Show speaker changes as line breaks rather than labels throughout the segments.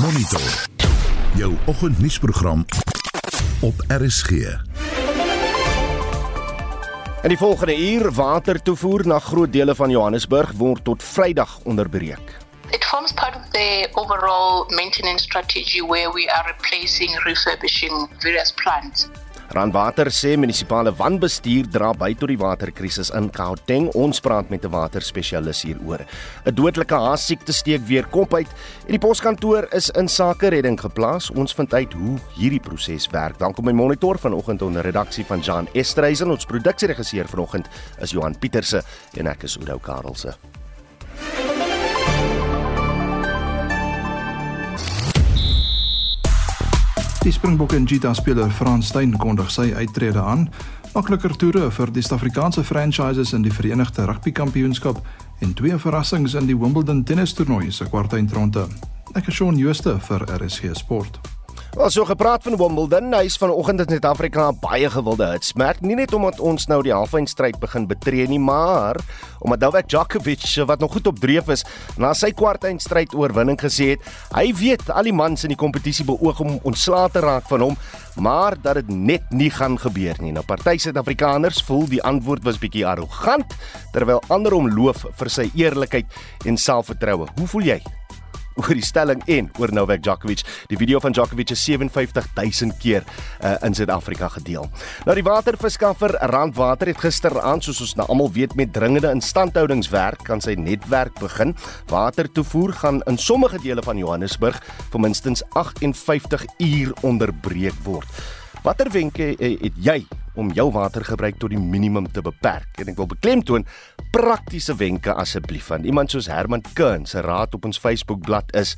Monitor. Jou oggendnuusprogram op RSG.
In die volgende uur watertoevoer na groot dele van Johannesburg word tot Vrydag onderbreek.
It forms part of the overall maintenance strategy where we are replacing, refurbishing various plants.
Randwater sê munisipale wanbestuur dra by tot die waterkrisis in Gauteng. Ons praat met 'n waterspesialis hieroor. 'n Dodelike haasiekte steek weer kop uit en die poskantoor is in sake redding geplaas. Ons vind uit hoe hierdie proses werk. Welkom by Monitor vanoggend onder redaksie van Jan Estreisen. Ons produksieregisseur vanoggend is Johan Pieterse en ek is Oudou Karelse.
Die Springbokke en Cheetah speler Frans Steyn kondig sy uittrede aan. Makliker toere vir die Suid-Afrikaanse franchises in die Verenigde Rugby Kampioenskap en twee verrassings in die Wimbledon tennistoernooi se kwartfinale. Ek is Shaun Schuster vir RSG Sport.
Ons so gepraat van Wimbledon, hy is vanoggend in Suid-Afrika baie gewilde hits. Merk nie net omdat ons nou die halfeindstryd begin betree nie, maar omdat Novak Djokovic wat nog goed op dreef is, na sy kwartfinale oorwinning gesê het, hy weet al die mans in die kompetisie beoog om ontslae te raak van hom, maar dat dit net nie gaan gebeur nie. Nou party Suid-Afrikaners voel die antwoord was bietjie arrogant, terwyl ander hom loof vir sy eerlikheid en selfvertroue. Hoe voel jy? Oor die stelling en oor Novak Djokovic. Die video van Djokovic is 57000 keer uh, in Suid-Afrika gedeel. Nou die waterverskaffer Randwater het gisteraand soos ons nou almal weet met dringende instandhoudingswerk kan sy netwerk begin. Watertoevoer gaan in sommige dele van Johannesburg vir minstens 58 uur onderbreek word. Watter wenke eh, het jy om jou watergebruik tot die minimum te beperk. En ek wil beklemtoon praktiese wenke asseblief van iemand soos Herman Kern se raad op ons Facebookblad is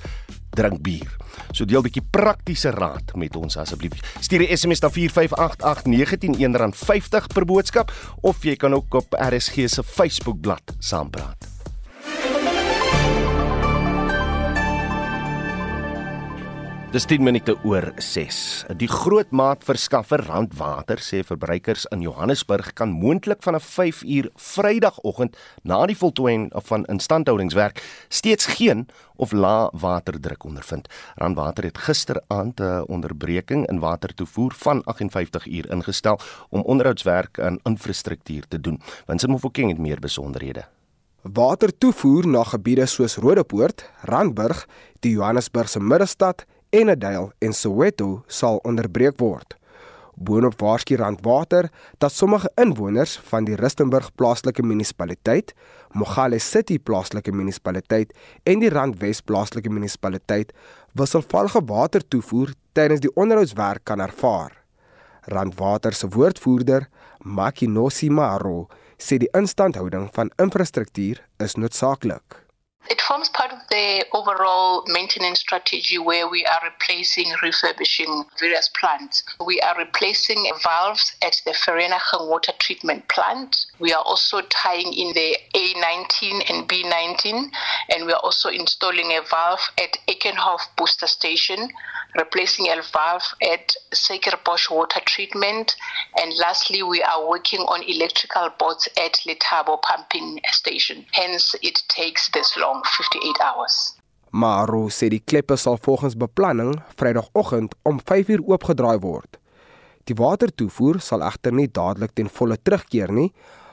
drink bier. So deel 'n bietjie praktiese raad met ons asseblief. Stuur 'n SMS na 4588919 R50 per boodskap of jy kan ook op RSG se Facebookblad saampraat. Dis 10 minute oor 6. Die grootmaatverskaffer Randwater sê verbruikers in Johannesburg kan moontlik vanaf 5 uur Vrydagoggend na die voltooiing van instandhoudingswerk steeds geen of lae waterdruk ondervind. Randwater het gisteraand 'n onderbreking in watertoevoer van 58 uur ingestel om onderhoudswerk aan infrastruktuur te doen. Winsin Mofokeng het meer besonderhede.
Watertoevoer na gebiede soos Rodepoort, Randburg, die Johannesburgse middestad Enedale en Soweto sal onderbreek word. Boonop waarsku Randwater dat sommige inwoners van die Rustenburg plaaslike munisipaliteit, Mogale City plaaslike munisipaliteit en die Randwes plaaslike munisipaliteit wisselvallige water toevoer tydens die onderhoudswerk kan ervaar. Randwater se woordvoerder, Makinosi Maro, sê die instandhouding van infrastruktuur is noodsaaklik.
It forms part of the overall maintenance strategy where we are replacing, refurbishing various plants. We are replacing valves at the Ferenachem water treatment plant. We are also tying in the A19 and B19, and we are also installing a valve at Ekenhof booster station, replacing a valve at Sekerbosch water treatment, and lastly, we are working on electrical boards at Letabo pumping station. Hence, it takes this long 58 hours.
Maru sê die kleppe sal volgens beplanning Vrydagoggend om 5uur oopgedraai word. Die watertoevoer sal egter nie dadelik ten volle terugkeer nie,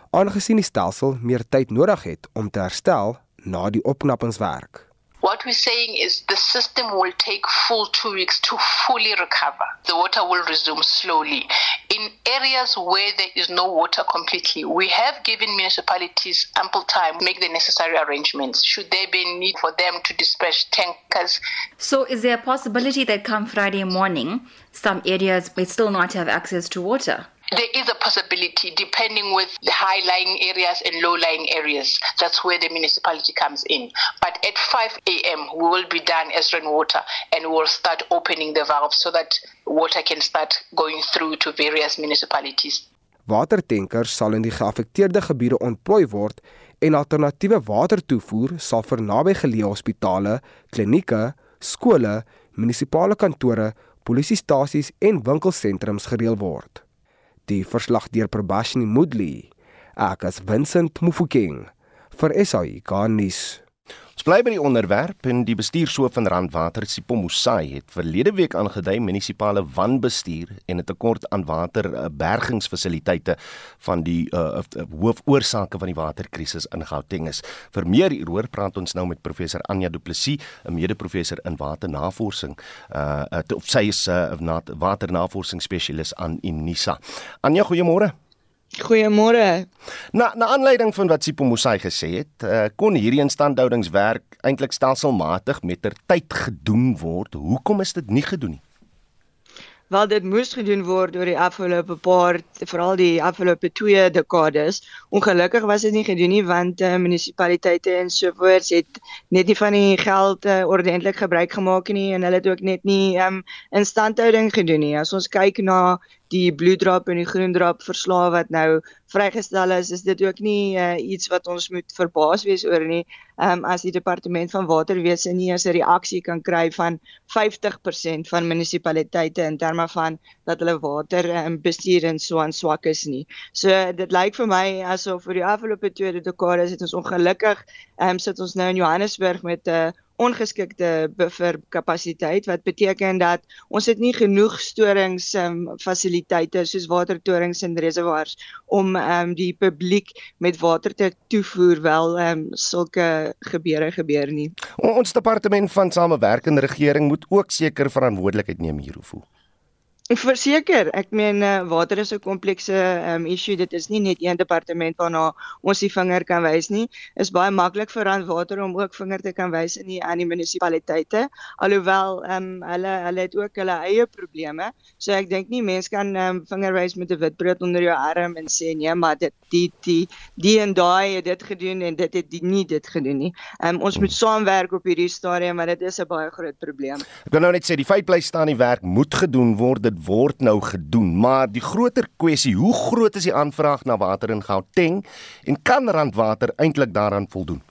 aangesien die stelsel meer tyd nodig het om te herstel na die opknappingswerk.
What we're saying is the system will take full two weeks to fully recover. The water will resume slowly. In areas where there is no water completely, we have given municipalities ample time to make the necessary arrangements. Should there be a need for them to dispatch tankers?
So, is there a possibility that come Friday morning, some areas may still not have access to water?
There is a possibility depending with the high lying areas and low lying areas. That's where the municipality comes in. But at 5 a.m., we will be done as rainwater and we will start opening the valves so that water can start going through to various municipalities.
Watertankers sal in die geaffekteerde gebiede ontplooi word en alternatiewe watertoevoer sal vir nabygeleë hospitale, klinieke, skole, munisipale kantore, polisiestasies en winkelsentrums gereël word die verslag deur Probashni Mudli. Ek as Vincent Mufokeng vir SAI Garnis.
Ons bly by die onderwerp en die bestuurshoof van Randwater, Sipho Musai, het verlede week aangedui munisipale wanbestuur en 'n tekort aan waterbergingsfasiliteite van die uh, hoofoorsake van die waterkrisis in Gauteng is. Vir meer hieroor praat ons nou met professor Anja Du Plessis, 'n mede-professor in waternavorsing. Uh, uh of sy is 'n uh, waternavorsingsspesialis aan Unisa. Anja, goeiemôre.
Goeiemôre.
Na na aanleiding van wat Sipho Musai gesê het, uh, kon hierdie instandhoudingswerk eintlik stelselmatig met ter tyd gedoen word. Hoekom is dit nie gedoen nie?
Wel dit moes gedoen word oor die afgelope paar veral die afgelope 2 dekades. Ongelukkig was dit nie gedoen nie want uh, munisipaliteite en sovoorts het net nie van die geld uh, ordentlik gebruik gemaak nie en hulle het ook net nie um, instandhouding gedoen nie. As ons kyk na die bloeddrop en die groendrop verslae wat nou vrygestel is, is dit ook nie uh, iets wat ons moet verbaas wees oor nie. Ehm um, as die departement van waterwese nie eens 'n reaksie kan kry van 50% van munisipaliteite in terme van dat hulle water um, bestuur en so aan swak is nie. So dit lyk vir my asof vir die afgelope 2 dekades het ons ongelukkig ehm um, sit ons nou in Johannesburg met 'n uh, ongeskikte buffer kapasiteit wat beteken dat ons het nie genoeg storings um, fasiliteite soos watertorings en reservoirs om um, die publiek met water te toevoer wel um, sulke gebeure gebeur nie.
Ons departement van samewerkende regering moet ook seker verantwoordelikheid neem hiervoor.
Verseker, ek meen uh, water is 'n komplekse um, issue. Dit is nie net een departement waarna ons die vinger kan wys nie. Is baie maklik vir randwater om ook vinger te kan wys in die aan die munisipaliteite. Alhoewel ehm um, hulle hulle het ook hulle eie probleme. So ek dink nie mense kan um, vinger wys met 'n witbrood onder jou arm en sê nee, maar dit die die die en daai het dit gedoen en dit het die nie dit gedoen nie. Ehm um, ons moet saamwerk op hierdie stadium, maar dit is 'n baie groot probleem.
Ek wil nou net sê die feit bly staan die werk moet gedoen word. Dit word nou gedoen, maar die groter kwessie, hoe groot is die aanvraag na water in Gauteng en kan Randwater eintlik daaraan voldoen?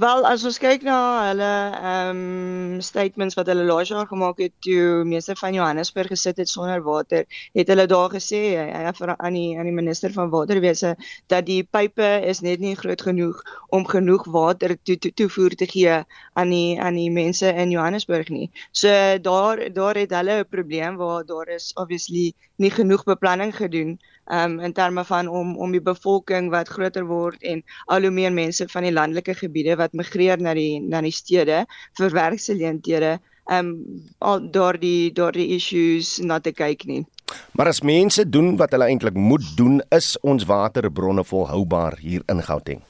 Wel, as ons kyk na hulle ehm um, statements wat hulle laas jaar gemaak het toe meester van Johannesburg gesit het sonder water, het hulle daar gesê hy vir aan die aan die minister van waterwese dat die pipe is net nie groot genoeg om genoeg water toe toe toevoer te gee aan die aan die mense in Johannesburg nie. So daar daar het hulle 'n probleem waar daar is obviously nie genoeg beplanning gedoen um, in terme van om om die bevolking wat groter word en al hoe meer mense van die landelike gebiede wat migreer na die na die stede vir werksgeleenthede um al daardie daardie issues na te kyk nie.
Maar as mense doen wat hulle eintlik moet doen, is ons waterbronne volhoubaar hier in Gauteng.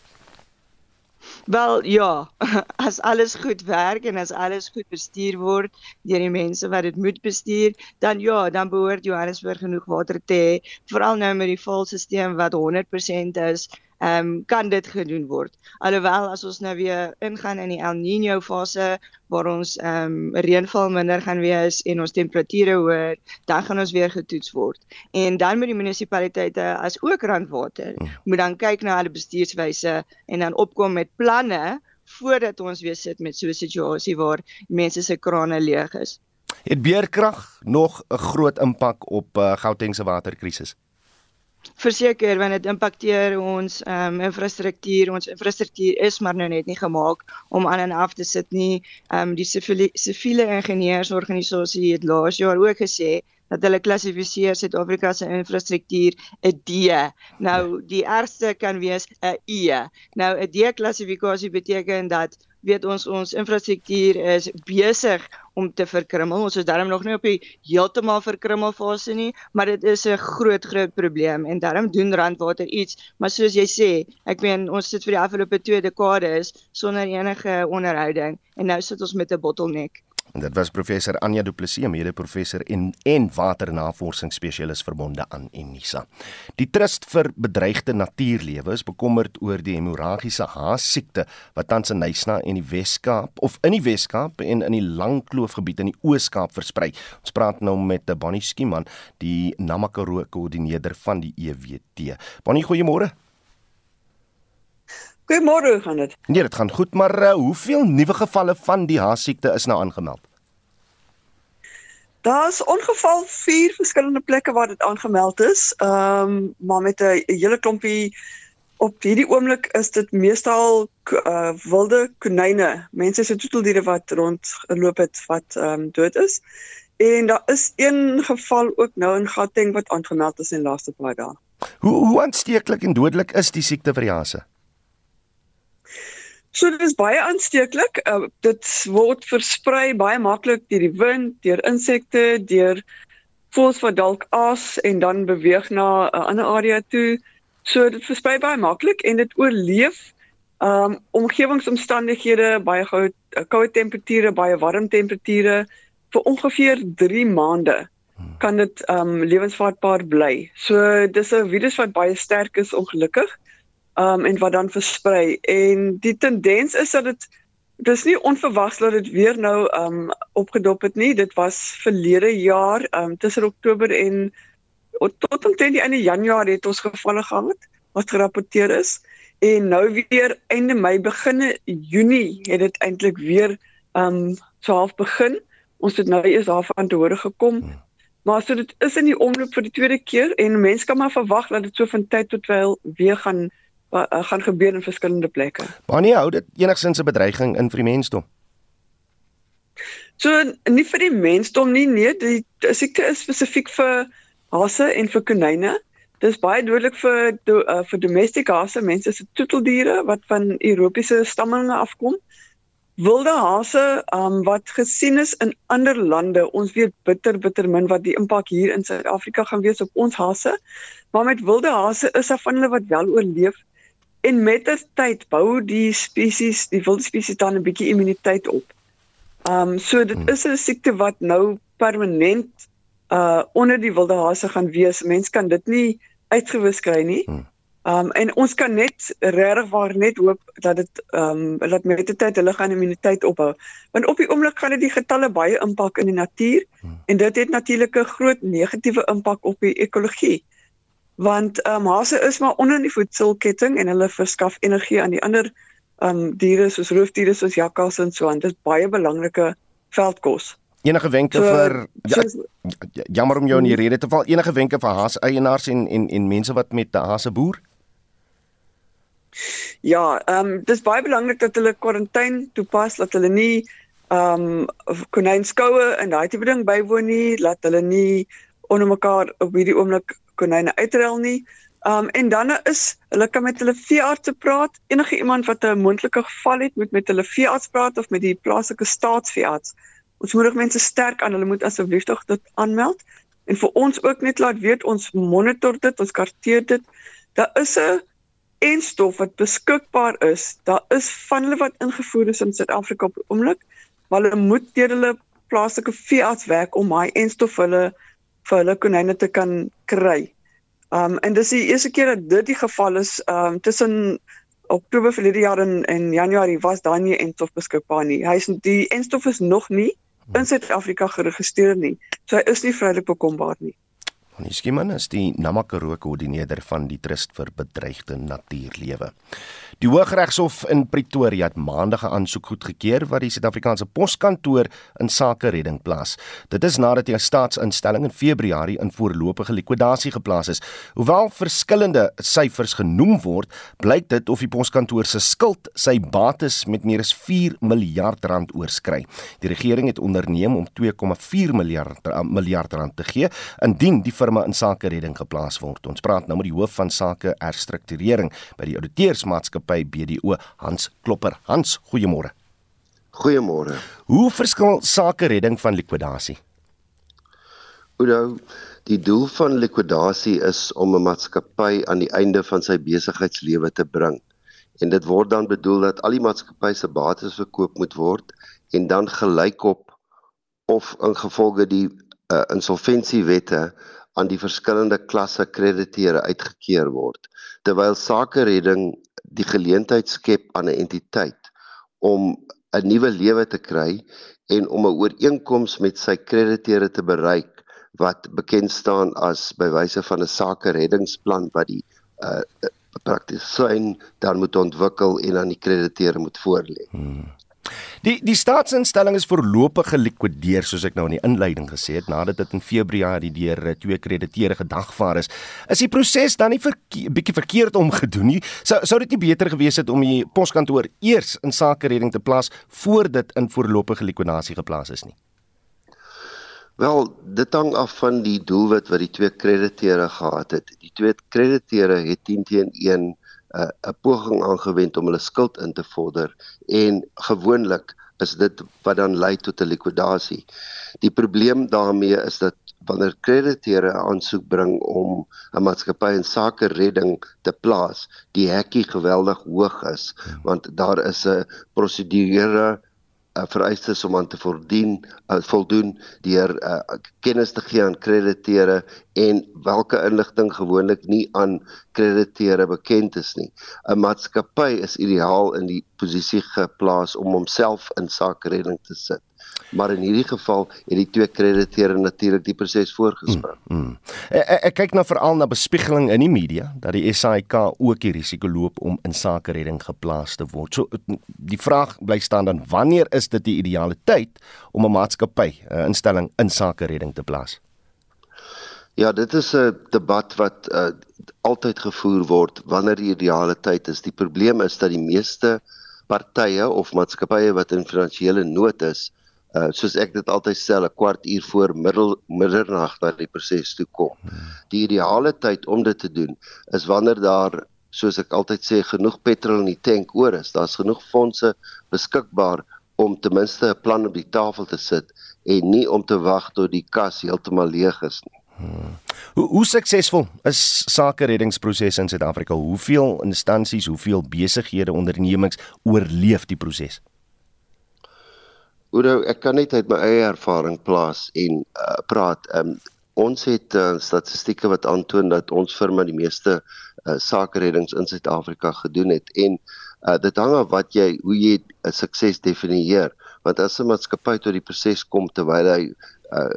Wel ja, as alles goed werk en as alles goed bestuur word deur die mense wat dit moet bestuur, dan ja, dan behoort Johannesburg genoeg water te hê, veral nou met die volstelsel wat 100% is ehm um, kan dit gedoen word. Alhoewel as ons nou weer ingaan in die El Niño fase waar ons ehm um, reënval minder gaan wees en ons temperature hoër, dan gaan ons weer getoets word. En dan moet die munisipaliteite as ook randwater hmm. moet dan kyk na hulle bestuurswyse en dan opkom met planne voordat ons weer sit met so 'n situasie waar mense se krane leeg is.
Het beerkrag nog 'n groot impak op uh, Gauteng se waterkrisis?
Verseker want dit impakteer ons ehm um, infrastruktuur. Ons infrastruktuur is maar nou net nie gemaak om aan en af te sit nie. Ehm um, die siviele siviele ingenieursorganisasie het laas jaar ook gesê dat hulle klassifiseer Suid-Afrika se infrastruktuur 'n D. Nou die ergste kan wees 'n E. Nou 'n D klassifikasie beteken dat weet ons ons infrastruktuur is besig om te verkrummel. Ons is darm nog nie op die heeltemal verkrummel fase nie, maar dit is 'n groot groot probleem en daarom doen Randwater iets, maar soos jy sê, ek meen ons sit vir die afgelope 2 dekades sonder enige onderhouding en nou sit ons met 'n bottleneck.
En dit was professor Anja Du Plessis, mede-professor en en waternavorsingsspesialis verbonde aan Unisa. Die Trust vir Bedreigde Natuurlewe is bekommerd oor die hemorragiese haas-siekte wat tans in Nysna en die Wes-Kaap of in die Wes-Kaap en in die Langkloofgebied in die Oos-Kaap versprei. Ons praat nou met Bonnie Skieman, die Namakoro koördineerder van die EWT. Bonnie, goeiemôre.
Goeiemôre, hoe gaan dit?
Nee, dit gaan goed, maar uh, hoeveel nuwe gevalle van die haasiekte is nou aangemeld?
Daar's ongeval 4 verskillende plekke waar dit aangemeld is. Ehm um, maar met 'n hele klompie op hierdie oomblik is dit meestal uh, wilde konyne. Mense se troeteldiere wat rondloop het wat ehm um, dood is. En daar is een geval ook nou in Gauteng wat aangemeld is in laaste paar dae.
Hoe hoe aansteeklik en dodelik is die siekte vir die hase?
So dit is baie aansteeklik. Uh, dit word versprei baie maklik deur die wind, deur insekte, deur voëls wat dalk aas en dan beweeg na 'n ander area toe. So dit versprei baie maklik en dit oorleef um omgewingsomstandighede, baie koue koue temperature, baie warm temperature vir ongeveer 3 maande kan dit um lewensvatbaar bly. So dis 'n virus wat baie sterk is ongelukkig. Um en wat dan versprei en die tendens is dat dit dis nie onverwags dat dit weer nou um opgedop het nie. Dit was verlede jaar um tussen Oktober en tot omtrent die einde Januarie het ons gevalle gehad wat gerapporteer is en nou weer einde Mei beginne Junie het dit eintlik weer um so half begin. Ons het nou eers daarvan te hore gekom. Hmm. Maar so dit is in die omloop vir die tweede keer en mense kan maar verwag dat dit so van tyd tot tyd weer gaan uh, gaan gebeur in verskillende plekke.
Maar nie hou dit enigsins 'n bedreiging in vir die mensdom.
So nie vir die mensdom nie, nee, die siekte is spesifiek vir hase en vir konyne. Dit is baie dodelik vir do, uh, vir domestiese hase, mense se troeteldiere wat van Europese stammelinge afkom. Wilde hase um, wat gesien is in ander lande, ons weet bitter bitter min wat die impak hier in Suid-Afrika gaan wees op ons hase. Maar met wilde hase is daar van hulle wat wel oorleef en met die tyd bou die spesies, die wilde spesies dan 'n bietjie immuniteit op. Um so dit hmm. is 'n siekte wat nou permanent uh onder die wilde hase gaan wees. Mens kan dit nie uitgewis kry nie. Hmm. Um en ons kan net regtig waar net hoop dat dit um dat met die tyd hulle gaan immuniteit opbou. Want op die oomblik gaan dit die getalle baie impak in die natuur hmm. en dit het natuurlik 'n groot negatiewe impak op die ekologie. Want um hase is maar onder die voedselketting en hulle verskaf energie aan die ander um diere soos roofdiere soos jakkalse en so aan. Dit is baie belangrike veldkos.
Enige wenke so, vir ja, jammer om jou in die rede te val. Enige wenke vir haas eienaars en en en mense wat met hase boer?
Ja, ehm um, dis baie belangrik dat hulle kwarantyne toepas, dat hulle nie ehm um, konynskoue en daai tipe ding bywoon nie, laat hulle nie onder mekaar op hierdie oomblik konyne uitrel nie. Um, en dan is hulle kan met hulle veeartse praat. Enige iemand wat 'n moontlike geval het, moet met hulle veearts praat of met die plaaslike staatsveearts Ons moedig mense sterk aan, hulle moet asseblief tog dit aanmeld en vir ons ook net laat weet ons monitor dit, ons karteer dit. Daar is 'n enstof wat beskikbaar is. Daar is van hulle wat ingevoer is in Suid-Afrika op die oomblik, maar hulle moet deur hulle plaaslike veearts werk om daai enstof vir hulle vir hulle konyne te kan kry. Um en dis die eerste keer dat dit die geval is um tussen Oktober verlede jaar en en Januarie was daar nie enstof beskikbaar nie. Hy is die enstof is nog nie in Suid-Afrika geregistreer nie. So hy is nie vrylik bekombaar nie.
Annie Skimman is die Namakoro koördineerder van die Trust vir Bedreigde Natuurlewe. Die Hooggeregshof in Pretoria het maandag 'n aansoek goedgekeur wat die Suid-Afrikaanse Poskantoor in sake redding plaas. Dit is nadat die staatsinstelling in Februarie in voorlopige likwidasie geplaas is. Hoewel verskillende syfers genoem word, blyk dit of die Poskantoor se skuld sy bates met meer as 4 miljard rand oorskry. Die regering het onderneem om 2,4 miljard miljard rand te gee indien die firma in sake redding geplaas word. Ons praat nou met die hoof van sake herstrukturering by die ouditeursmaatskappy BDO, Hans Klopper. Hans, goeiemôre.
Goeiemôre.
Hoe verskil sake redding van likwidasie?
Oudo, die doel van likwidasie is om 'n maatskappy aan die einde van sy besigheidslewe te bring. En dit word dan bedoel dat al die maatskappy se bates verkoop moet word en dan gelykop of ingevolge die uh, insolventiewette aan die verskillende klasse krediteure uitgekeer word terwyl sake redding die geleentheid skep aan 'n entiteit om 'n nuwe lewe te kry en om 'n ooreenkoms met sy krediteure te bereik wat bekend staan as bywyse van 'n sake reddingsplan wat die uh praktisyn dan moet ontwikkel en aan die krediteure moet voorlê. Hmm.
Die die staatsinstelling is voorlopig gelikwideer soos ek nou in die inleiding gesê het nadat dit in Februarie deur eh, twee krediteure gedagvaar is. Is die proses dan nie 'n verke bietjie verkeerd omgedoen nie? Sou sou dit nie beter gewees het om die poskantoor eers in sake redding te plaas voor dit in voorlopige likwidasie geplaas is nie?
Wel, dit hang af van die doelwit wat die twee krediteure gehad het. Die twee krediteure het 10 teen 1 'n uh, poging aangewend om hulle skuld in te vorder en gewoonlik is dit wat dan lei tot 'n likwidasie. Die probleem daarmee is dat wanneer krediteure 'n aansoek bring om 'n maatskappy in sake redding te plaas, die hekkie geweldig hoog is want daar is 'n prosedure uh, vereistes om aan te voldien uh, voldoen deur uh, kennis te gee aan krediteure en watter inligting gewoonlik nie aan krediteure bekend is nie. 'n Maatskappy is ideaal in die posisie geplaas om homself in sake redding te sit maar in hierdie geval het die twee krediteure natuurlik die proses voorgespring. Mm, mm.
Ek, ek kyk nou veral na bespiegeling in die media dat die SAIK ook die risiko loop om in sake redding geplaas te word. So die vraag bly staan dan wanneer is dit die ideale tyd om 'n maatskappy 'n instelling in sake redding te plaas?
Ja, dit is 'n debat wat uh, altyd gevoer word wanneer die ideale tyd is. Die probleem is dat die meeste partye of maatskappye wat in finansiële nood is, uh soos ek dit altyd stel 'n kwart uur voor middel middernag na die proses toe kom. Die ideale tyd om dit te doen is wanneer daar soos ek altyd sê genoeg petrol in die tank oor is. Daar's genoeg fondse beskikbaar om ten minste 'n plan op die tafel te sit en nie om te wag tot die kas heeltemal leeg is nie.
Hmm. Hoe hoe suksesvol is sake reddingsproses in Suid-Afrika? Hoeveel instansies, hoeveel besighede, ondernemings oorleef die proses?
Oudo, ek kan net uit my eie ervaring plaas en uh, praat. Um, ons het uh, statistieke wat aantoon dat ons firma die meeste uh, sakereddings in Suid-Afrika gedoen het en uh, dit hang af wat jy hoe jy 'n sukses definieer. Want as 'n maatskappy tot die proses kom terwyl hy uh,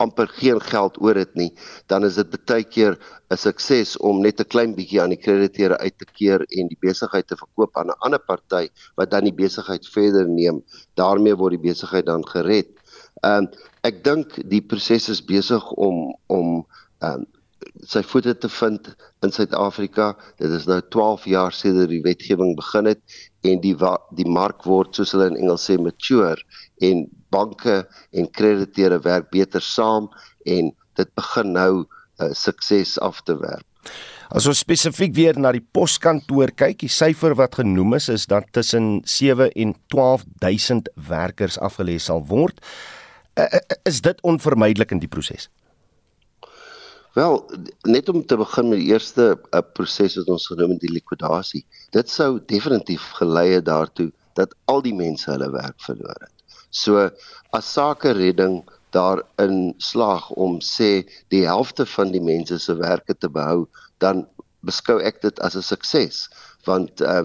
amper geen geld oor het nie, dan is dit baie keer 'n sukses om net 'n klein bietjie aan die krediteure uit te keer en die besigheid te verkoop aan 'n ander party wat dan die besigheid verder neem. daarmee word die besigheid dan gered. Ehm um, ek dink die proses is besig om om ehm um, sy voete te vind in Suid-Afrika. Dit is nou 12 jaar sedert die wetgewing begin het en die die mark word soos hulle in Engels sê mature en banke en krediteure werk beter saam en dit begin nou uh, sukses af te werp.
As ons spesifiek weer na die poskantoor kyk, die syfer wat genoem is is dat tussen 7 en 12000 werkers afgelê sal word. Uh, is dit onvermydelik in die proses?
Wel, net om te begin met die eerste uh, proses wat ons genoem het die likwidasie. Dit sou definitief gelei het daartoe dat al die mense hulle werk verloor het. So as sake redding daarin slaag om sê die helfte van die mense se werke te behou, dan beskou ek dit as 'n sukses want uh,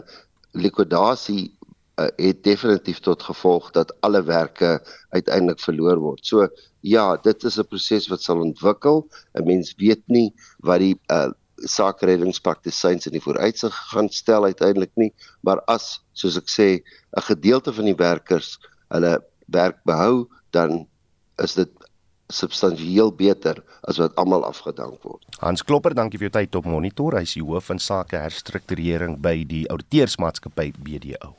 likwidasie uh, het definitief tot gevolg dat alle werke uiteindelik verloor word. So ja, dit is 'n proses wat sal ontwikkel. 'n Mens weet nie wat die uh, sakereddingspraktisyns in die vooruitsig gaan stel uiteindelik nie, maar as soos ek sê, 'n gedeelte van die werkers hulle werk behou, dan is dit substansieel beter as wat almal afgedank word.
Hans Klopper, dankie vir jou tyd op Monitor. Hy is die hoof van sake herstrukturering by die Outeursmaatskappy BDO.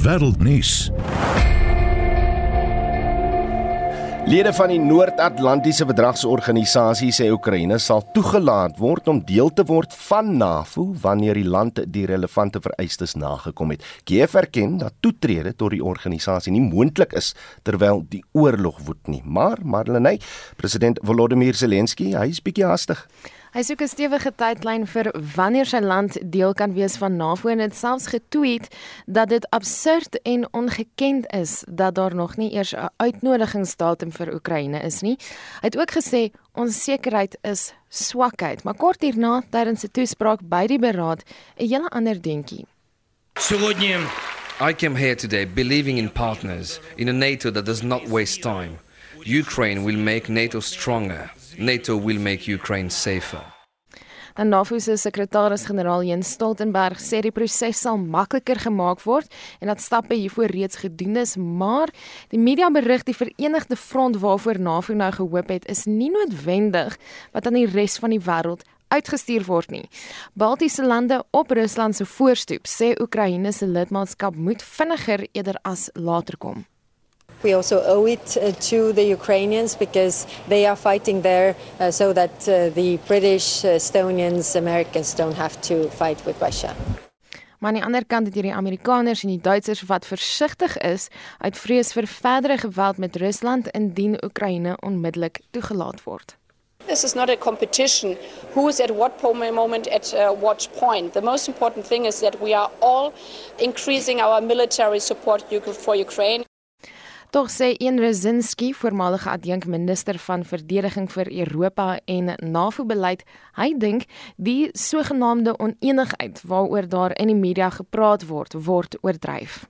Wêreldnuus.
Lede van die Noord-Atlantiese Verdragsorganisasie sê Oekraïne sal toegelaat word om deel te word van NAVO wanneer die land die relevante vereistes nagekom het. Kiev erken dat toetrede tot die organisasie nie moontlik is terwyl die oorlog woed nie. Maar Marlenae, president Volodymyr Zelensky, hy is bietjie haastig.
Hy soek 'n stewige tydlyn vir wanneer sy land deel kan wees van NAVO en het selfs getweet dat dit absurd en ongekend is dat daar nog nie eers 'n uitnodigingsdatum vir Oekraïne is nie. Hy het ook gesê onsekerheid is swakheid, maar kort hierna tydens 'n toespraak by die beraad 'n hele ander dingetjie.
Сегодня I came here today believing in partners in a NATO that does not waste time. Ukraine will make NATO stronger. NATO will make Ukraine safer.
Dan NAVO se sekretaris-generaal Jens Stoltenberg sê die proses sal makliker gemaak word en dat stappe hiervoor reeds gedoen is, maar die media berig die Verenigde Front waarvoor NAVO nou gehoop het, is nie noodwendig wat aan die res van die wêreld uitgestuur word nie. Baltiese lande op Rusland se voorstoep sê Oekraïne se lidmaatskap moet vinniger eerder as later kom.
We also owe it uh, to the Ukrainians because they are fighting there uh, so that uh, the British, Estonians, Americans don't have to fight with Russia.
Maar aan die ander kant het hierdie Amerikaners en die Duitsers wat versigtig is uit vrees vir verdere geweld met Rusland indien Oekraïne onmiddellik toegelaat word.
This is not a competition who's at what moment at uh, what point. The most important thing is that we are all increasing our military support for Ukraine.
Tog sê een Rezinski, voormalige adjunkminister van verdediging vir Europa en NAVO-beleid, hy dink die sogenaamde onenigheid waaroor daar in die media gepraat word, word oordryf.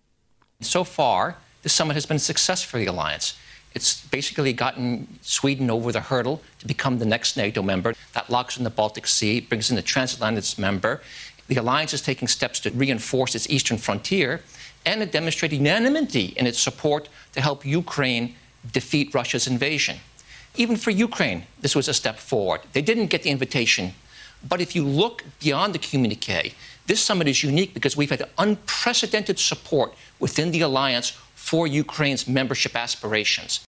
So far, the summit has been a success for the alliance. It's basically gotten Sweden over the hurdle to become the next NATO member. That locks in the Baltic Sea, brings in the transatlantic member. The alliance is taking steps to reinforce its eastern frontier and it demonstrated unanimity in its support to help Ukraine defeat Russia's invasion. Even for Ukraine, this was a step forward. They didn't get the invitation. But if you look beyond the communique, this summit is unique because we've had unprecedented support within the alliance for Ukraine's membership aspirations.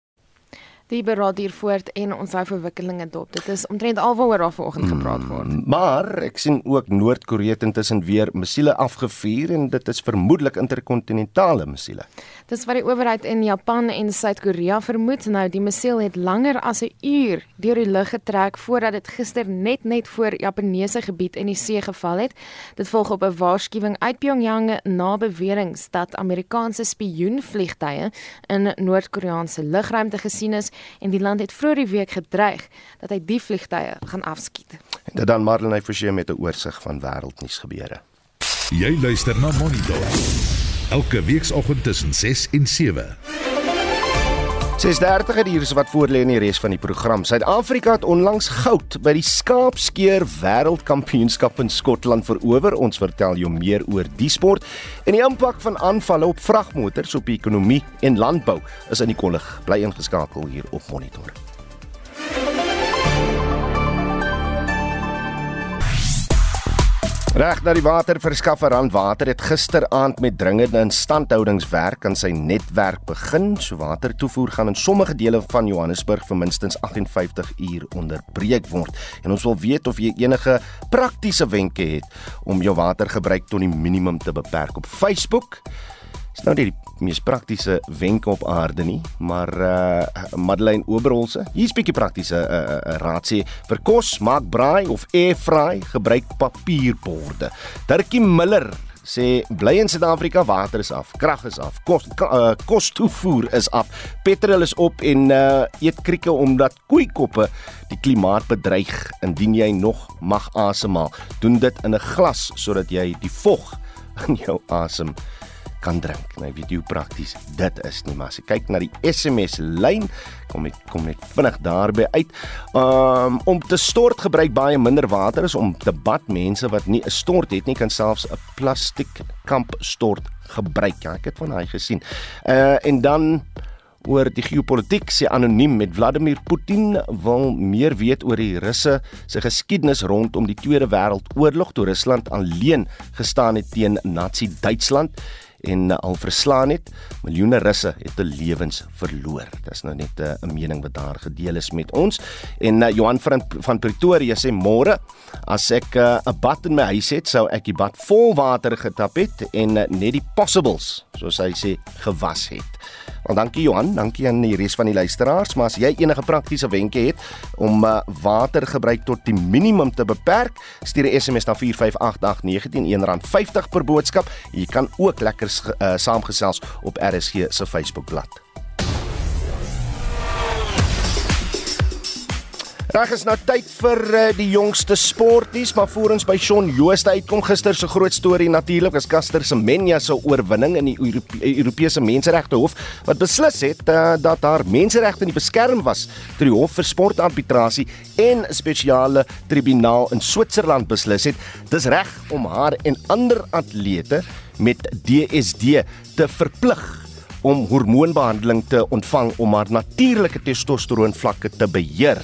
Die beraad hier voort en ons hou verwikkelinge dop. Dit is omtrent alwaaroor daar vanoggend gepraat word. Mm,
maar ek sien ook Noord-Korea intussen weer missiele afgevuur en dit is vermoedelik interkontinentale missiele.
Dis wat die owerheid in Japan en Suid-Korea vermoed. Nou die missiel het langer as 'n uur deur die lug getrek voordat dit gister net net voor Japaneese gebied in die see geval het. Dit volg op 'n waarskuwing uit Pyongyang na beweringe dat Amerikaanse spioenvliegtye in Noord-Koreaanse lugruimte gesien is en die land het vroeër die week gedreig dat hy die vliegtye gaan afskiet.
En dit dan Marlene Forsie met 'n oorsig van wêreldnuus gebeure.
Jy luister na Monitor. Elke weekoggend tussen 6 en 7.
6:30 het hier is wat voor lê in die res van die program. Suid-Afrika het onlangs goud by die skaapskeer wêreldkampioenskap in Skotland verower. Ons vertel jou meer oor die sport en die impak van aanvalle op vragmotors op die ekonomie en landbou is in die kollig. Bly ingeskakel hier op Monitor. Reg na die waterverskaffer Randwater het gisteraand met dringende instandhoudingswerk aan sy netwerk begin. So watertoevoer gaan in sommige dele van Johannesburg vir minstens 58 uur onderbreek word. En ons wil weet of jy enige praktiese wenke het om jou watergebruik tot die minimum te beperk op Facebook. Dis nou nie die mees praktiese wenke op aarde nie, maar uh Madeleine Oberholse, hier's bietjie praktiese uh, uh raad sê vir kos, maak braai of air fry, gebruik papierborde. Dirkie Miller sê bly in Suid-Afrika, water is af, krag is af, kos uh, kos toevoer is af, petrol is op en uh eet krieke omdat koeikoppe die klimaat bedreig. Indien jy nog mag asemhaal, doen dit in 'n glas sodat jy die vog in jou asem kan drink. Nou weet jy hoe prakties dit is nie, maar as jy kyk na die SMS lyn, kom ek kom net vinnig daarby uit. Um om te stort gebruik baie minder water as om te bad. Mense wat nie 'n stort het nie, kan selfs 'n plastiek kamp stort gebruik. Ja, ek het van daai gesien. Uh en dan oor die geopolitiek sê anoniem met Vladimir Putin wil meer weet oor die Russe se geskiedenis rondom die Tweede Wêreldoorlog toe Rusland alleen gestaan het teen Nazi Duitsland en al verslaan het. Miljoene Russe het hulle lewens verloor. Dis nou net uh, 'n uh, mening wat daar gedeel is met ons. En uh, Johan van van Pretoria sê môre as ek 'n uh, bad in my huis het, sou ek die bad vol water getap het en uh, net die possibles, soos hy sê, gewas het. Wel dankie Johan, dankie aan die res van die luisteraars, maar as jy enige praktiese wenke het om uh, watergebruik tot die minimum te beperk, stuur 'n SMS na 4588919 R50 per boodskap. Jy kan ook lekker uh, saamgesels op RSG se Facebookblad. Reg is nou tyd vir uh, die jongste sportnuus, maar voor ons by Shaun Jooste uitkom gister se groot storie natuurlik is Caster Semenya se oorwinning in die Europe Europese Menseregte Hof wat beslis het uh, dat haar menseregte nie beskerm was deur die Hof vir Sportarbitrasie en 'n spesiale tribunaal in Switserland beslis het. Dis reg om haar en ander atlete met DSD te verplig om hormoonbehandeling te ontvang om haar natuurlike testosteroon vlakke te beheer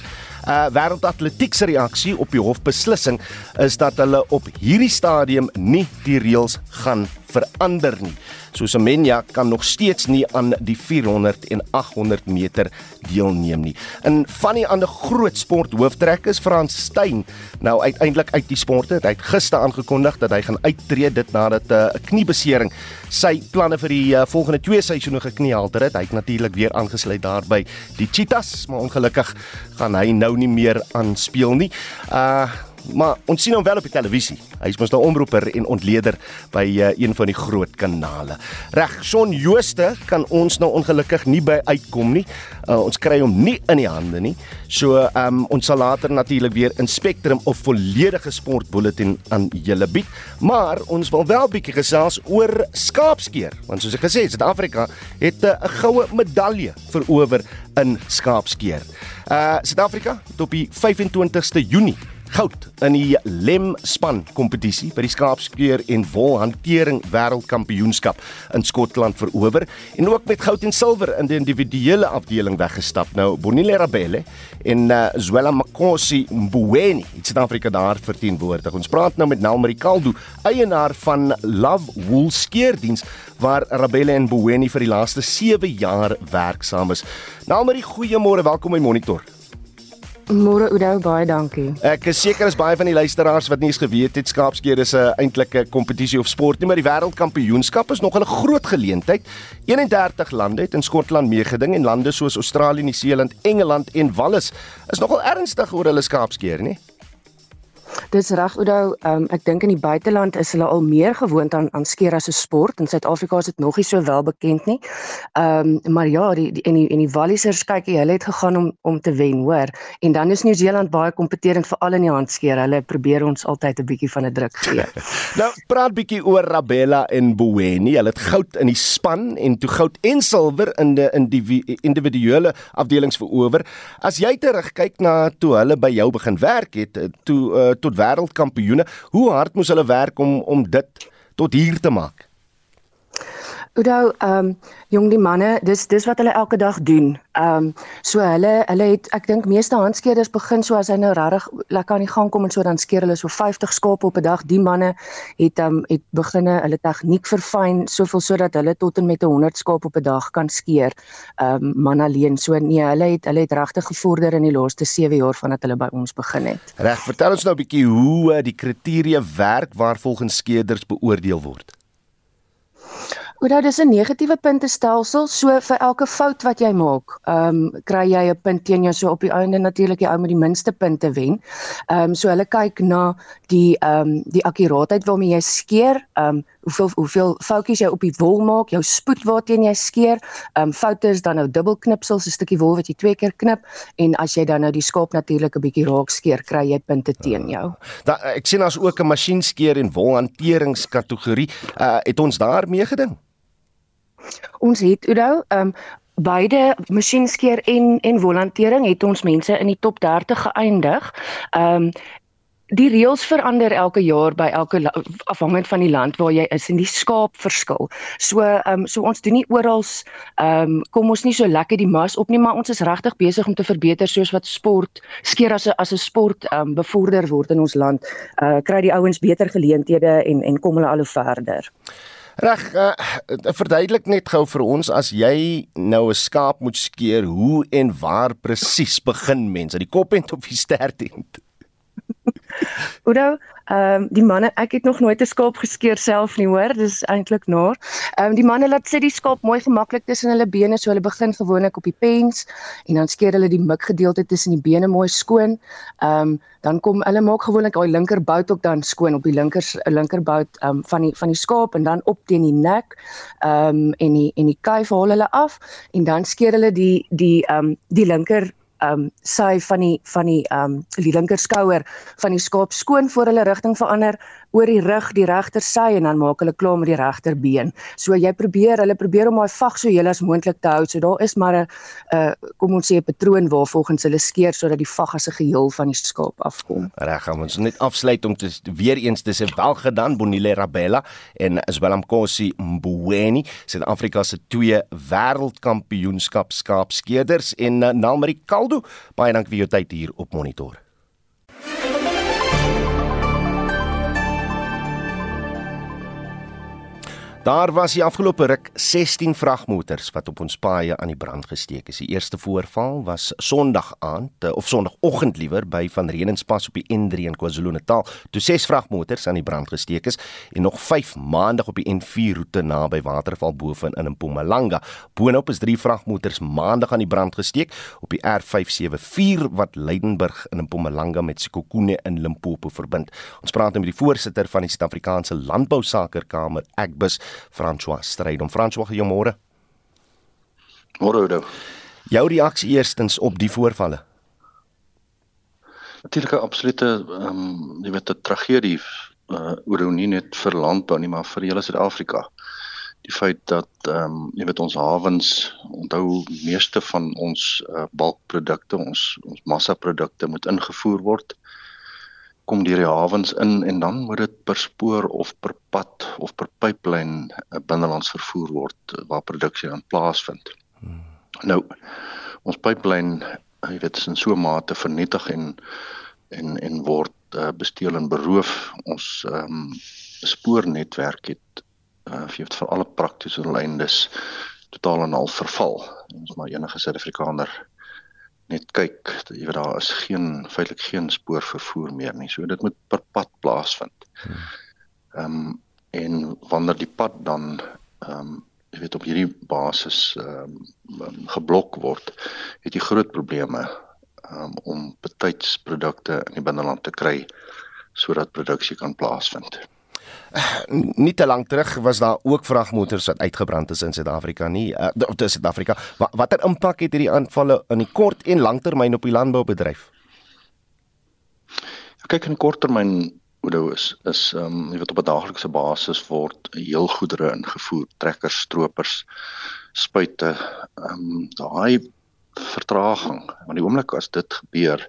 uh, wêreldatletiek se reaksie op die hofbeslissing is dat hulle op hierdie stadium nie die reëls gaan verander nie. So Semenya kan nog steeds nie aan die 400 en 800 meter deelneem nie. In van die ander groot sport hooftrekkers Frans Steyn nou uiteindelik uit die sporte hy het gister aangekondig dat hy gaan uittreë dit nadat uh, 'n uh, kniebesering sy planne vir die uh, volgende twee seisoene gekniehalter het. Hy het natuurlik weer aangesluit daarby die Cheetahs, maar ongelukkig gaan hy nou nie meer aan speel nie. Uh maar ons sien hom wel op die televisie. Hy's mos nou omroeper en ontleder by uh, een van die groot kanale. Reg, Shaun Jooste kan ons nou ongelukkig nie by uitkom nie. Uh, ons kry hom nie in die hande nie. So, ehm um, ons sal later natuurlik weer in Spectrum of volledige sportbulletin aan julle bied, maar ons wil wel bietjie gesels oor skaapskeer, want soos ek gesê het, Suid-Afrika het eh, 'n uh, goue medalje verower in skaapskeer. Uh Suid-Afrika het op die 25ste Junie goud in die lem span kompetisie by die skaapskeer en wolhantering wêreldkampioenskap in Skotland verower en ook met goud en silwer in die individuele afdeling weggestap. Nou Bonile Rabelle en uh, Zwela Makosi Mbuweni het Suid-Afrika daar verteenwoordig. Ons praat nou met Nelmarie Kaldo, eienaar van Love Wool Skeerdiens waar Rabelle en Mbuweni vir die laaste 7 jaar werksaam is. Nelmarie, goeiemôre, welkom by Monitor.
Môre Oudo, baie dankie.
Ek is seker is baie van die luisteraars wat nie eens geweet het skaapskeer is 'n eintlike kompetisie of sport nie, maar die wêreldkampioenskap is nog 'n groot geleentheid. 31 lande het in Skotland meegeding en lande soos Australië, Nieu-Seeland, Engeland en Wallis is nogal ernstig oor hulle skaapskeer, nie?
Dis reg Oudo, um, ek dink in die buiteland is hulle al meer gewoond aan aan skeer as 'n sport. In Suid-Afrika is dit nog nie so wel bekend nie. Ehm um, maar ja, die, die en die en die Wallisers kyk jy, hulle het gegaan om om te wen, hoor. En dan is Nieu-Seeland baie kompeterend veral in die handskeer. Hulle probeer ons altyd 'n bietjie van 'n druk gee.
nou, praat bietjie oor Rabella en Bueni. Hulle het goud in die span en toe goud en silwer in die in die individuele afdelings verower. As jy terugkyk na toe hulle by jou begin werk het, toe uh, tot wêreldkampioene. Hoe hard moes hulle werk om om dit tot hier te maak?
Oudo, ehm um, jong die manne, dis dis wat hulle elke dag doen. Ehm um, so hulle hulle het ek dink meeste handskeerders begin so as hy nou regtig lekker aan die gang kom en so dan skeer hulle so 50 skape op 'n dag. Die manne het ehm um, het beginne hulle tegniek verfyn soveel sodat hulle tot en met 100 skape op 'n dag kan skeer. Ehm um, man alleen. So nee, hulle het hulle het regtig gevorder in die laaste 7 jaar vandat hulle by ons begin het.
Reg, vertel ons nou 'n bietjie hoe uh, die kriteria werk waar volgens skeerders beoordeel word.
Oudou dis 'n negatiewe puntestelsel. So vir elke fout wat jy maak, ehm um, kry jy 'n punt teen jou. So op die einde natuurlik die ou met die minste punte wen. Ehm um, so hulle kyk na die ehm um, die akkuraatheid waarmee jy skeer, ehm um, hoeveel hoeveel foutjies jy op die wol maak, jou spoed waarteen jy skeer. Ehm um, foute is dan nou dubbelknipsels, 'n stukkie wol wat jy twee keer knip en as jy dan nou die skaap natuurlik 'n bietjie raak skeer, kry jy punte teen jou.
Da ek sien daar's ook 'n masjienskeer en wolhanteringskategorie. Uh het ons daar meegeding?
Ons het Oudo, ehm um, beide masjienskeer en en volontering het ons mense in die top 30 geëindig. Ehm um, die reëls verander elke jaar by elke afhangend van die land waar jy is en die skaap verskil. So ehm um, so ons doen nie oral ehm um, kom ons nie so lekker die mas op nie, maar ons is regtig besig om te verbeter soos wat sport skeer as 'n as 'n sport ehm um, bevorder word in ons land. Uh kry die ouens beter geleenthede en en kom hulle al hoe verder.
Reg, uh, verduidelik net gou vir ons as jy nou 'n skaap moet skeer, hoe en waar presies begin mens? Aan die kop end of die stert end?
Oudo, ehm um, die manne, ek het nog nooit 'n skaap geskeer self nie, hoor. Dis eintlik naar. Ehm um, die manne laat sit die skaap mooi gemaklik tussen hulle bene, so hulle begin gewoonlik op die pens en dan skeer hulle die mikgedeelte tussen die bene mooi skoon. Ehm um, dan kom hulle maak gewoonlik daai linkerbout ook dan skoon op die linker linkerbout ehm um, van die van die skaap en dan op teen die nek. Ehm um, en die en die kuif haal hulle af en dan skeer hulle die die ehm um, die linker um, sy van die van die um, die linkerskouer van die skaap skoon voor hulle rigting verander oor die rug die regter sy en dan maak hulle klaar met die regterbeen. So jy probeer, hulle probeer om daai vag so heel as moontlik te hou. So daar is maar 'n uh kom ons sê 'n patroon waar volgens hulle skeer sodat die vag as 'n geheel van die skaap afkom.
Reg, gaan ons net afsluit om te weer eens te sê wel gedaan Bonile Rabella en Zwelam Kosi Mbuweni, Suid-Afrika se twee wêreldkampioenskap skaapskeerders en uh, Nalmarie Kaldo. Baie dankie vir jou tyd hier op Monitor. Daar was die afgelope ruk 16 vragmotors wat op ons paaie aan die brand gesteek is. Die eerste voorval was Sondag aand of Sondagoggend liewer by Van Renenspas op die N3 in KwaZulu-Natal. Toe ses vragmotors aan die brand gesteek is en nog 5 maandag op die N4 roete naby Waterval boven in Mpumalanga. Boonop is 3 vragmotors maandag aan die brand gesteek op die R574 wat Leidenburg in Mpumalanga met Sekhukhune in Limpopo verbind. Ons praat nou met die voorsitter van die Suid-Afrikaanse Landbousakerkamer, Agbus François Strydom. François, goeiemôre.
Môre Oudo.
Jou reaksie eerstens op die voorvalle.
Natuurlik 'n absolute ehm um, jy weet 'n tragedie uh oor hoe nie net vir landbou nie, maar vir hele Suid-Afrika. Die feit dat ehm um, jy weet ons hawens onthou meeste van ons uh, bulkprodukte, ons ons massaprodukte moet ingevoer word kom deur die hawens in en dan moet dit per spoor of per pad of per pyplyn eh, binnelands vervoer word eh, waar produksie dan plaasvind. Hmm. Nou ons pyplyn, eh, jy weet, is in so mate vernietig en en en word uh, besteel en beroof. Ons ehm um, spoornetwerk het uh, vir vir alle praktiese lyndes totaal en al verval. Ons maar enige Suid-Afrikaner net kyk, jy weet daar is geen feitelik geen spoor vervoer meer nie. So dit moet per pad plaasvind. Hmm. Ehm um, en wanneer die pad dan ehm um, jy weet op hierdie basis ehm um, geblok word, het jy groot probleme um, om betyds-produkte in die binneland te kry sodat produksie kan plaasvind
nie te lank terug was daar ook vragmotors wat uitgebrand is in Suid-Afrika nie. Uh, of in Suid-Afrika. Wat, watter impak het hierdie aanvalle in die kort en langtermyn op die landboubedryf?
Kyk in korttermyn Oudo is is ehm um, jy weet op 'n daaglikse basis word heel goedere ingevoer. Trekkers stroopers spuite ehm um, daai vertraging. Want die oomblik as dit gebeur